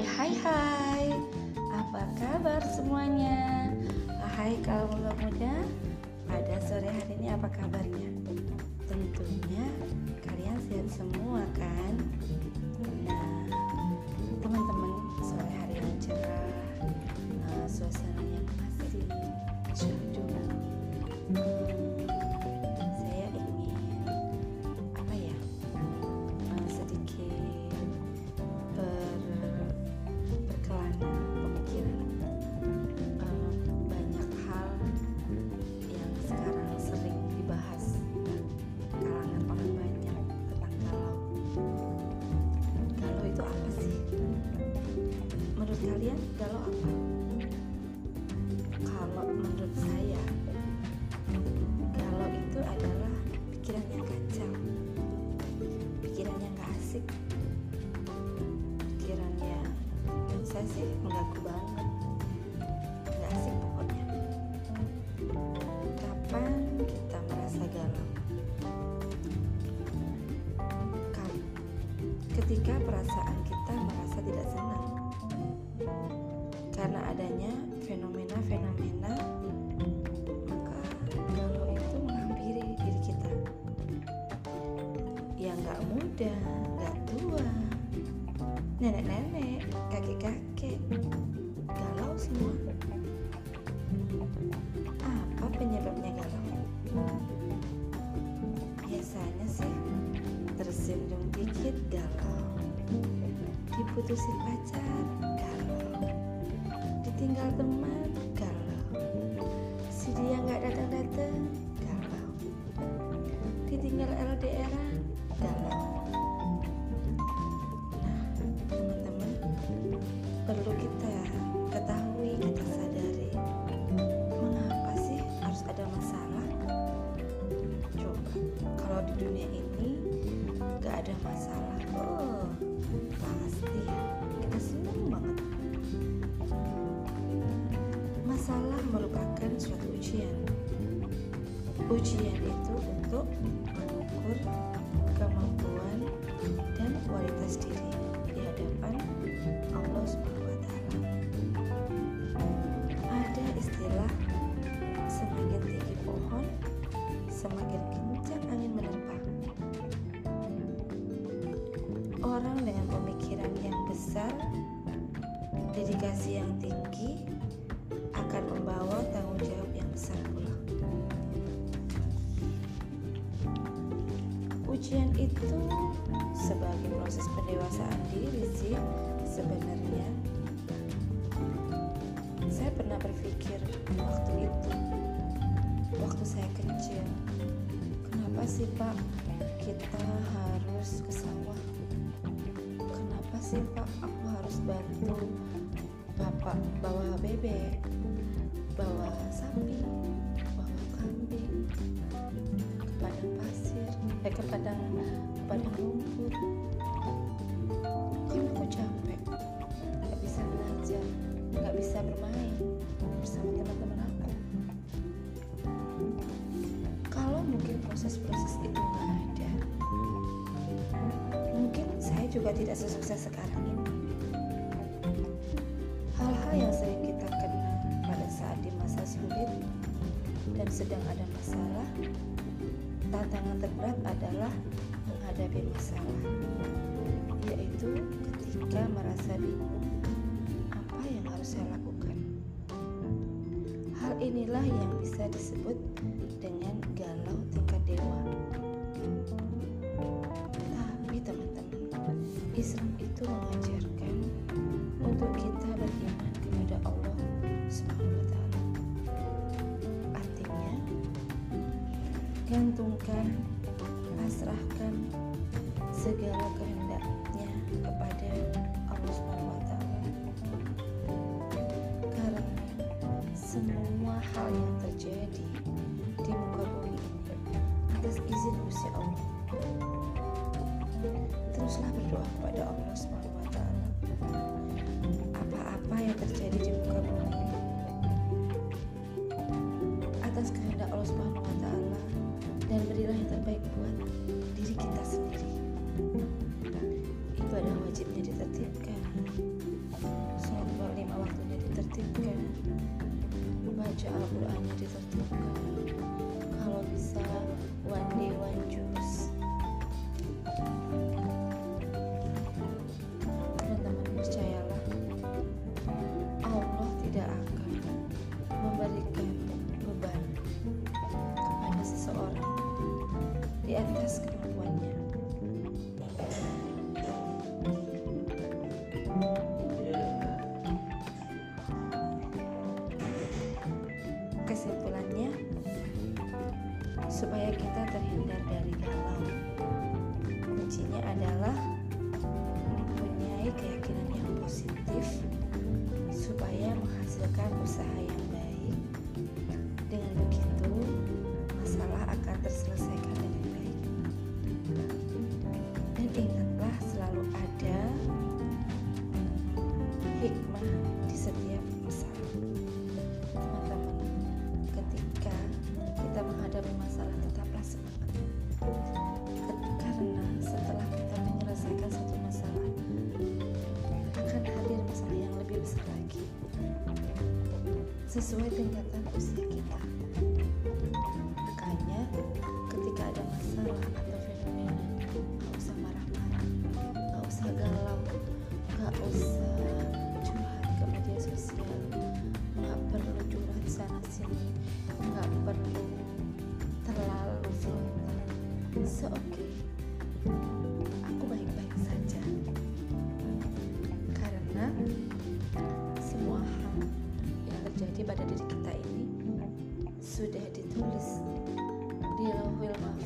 Hai hai hai. Apa kabar semuanya? Hai kalau muda-muda Pada sore hari ini apa kabarnya? Tentunya kalian sehat semua kan? Nah kalian galau apa karena adanya fenomena-fenomena maka galau itu menghampiri diri kita yang nggak muda nggak tua nenek-nenek, kakek-kakek, galau semua. Apa penyebabnya galau? Biasanya sih tersinggung dikit galau, diputusin pacar ditinggal teman galau, si dia nggak datang-datang galau, ditinggal LDR galau. teman-teman perlu kita ketahui masalah merupakan suatu ujian ujian itu untuk mengukur kemampuan dan kualitas diri di hadapan Allah taala. Ada istilah semakin tinggi pohon, semakin kencang angin menerpa. Orang dengan pemikiran yang besar, dedikasi yang tinggi Ujian itu sebagai proses pendewasaan diri sih sebenarnya. Saya pernah berpikir waktu itu, waktu saya kecil, kenapa sih Pak kita harus ke sawah? Kenapa sih Pak aku harus bantu Bapak bawa bebek, ke padang ke aku capek, nggak bisa belajar, nggak bisa bermain bersama teman-teman aku. Kalau mungkin proses-proses itu nggak ada, mungkin saya juga tidak sesukses sekarang ini. Hal-hal yang sering kita kena pada saat di masa sulit dan sedang ada masalah, tantangan terberat adalah menghadapi masalah, yaitu ketika merasa bingung apa yang harus saya lakukan. Hal inilah yang bisa disebut dengan galau tingkat dewa. Tapi teman-teman, Islam itu mengajarkan untuk kita beriman kepada Allah Subhanahu gantungkan, pasrahkan segala kehendaknya kepada Allah Subhanahu wa. Karena semua hal yang terjadi di muka bumi ini atas izin Gusti Allah. Teruslah berdoa kepada Allah Subhanahu dan berilah yang terbaik buat diri kita sendiri. Itu adalah wajibnya ditertibkan. Sholat lima waktunya ditertibkan. Baca Al-Qur'annya ditertibkan. Di atas kemampuannya. Kesimpulannya supaya kita terhindar dari galau kuncinya adalah mempunyai keyakinan yang positif supaya menghasilkan usaha yang baik. Dengan begitu masalah akan terselesaikan sesuai tingkatan usia kita. Makanya ketika ada masalah atau fenomena gak usah marah-marah gak usah galau gak usah curhat ke media sosial gak perlu curhat sana sini gak perlu terlalu frontal so oke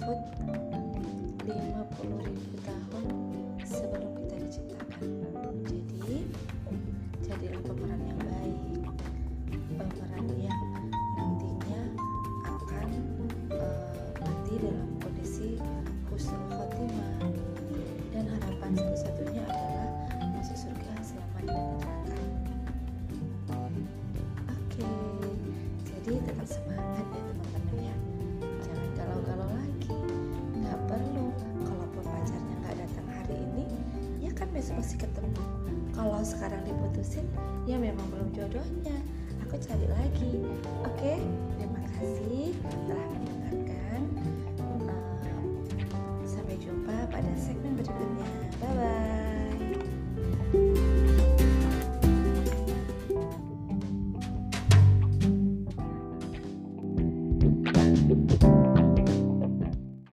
Lauhul Mahfud 50 ribu tahun sebelum kita diciptakan besok masih ketemu. Kalau sekarang diputusin ya memang belum jodohnya. Aku cari lagi. Oke? Terima kasih. Telah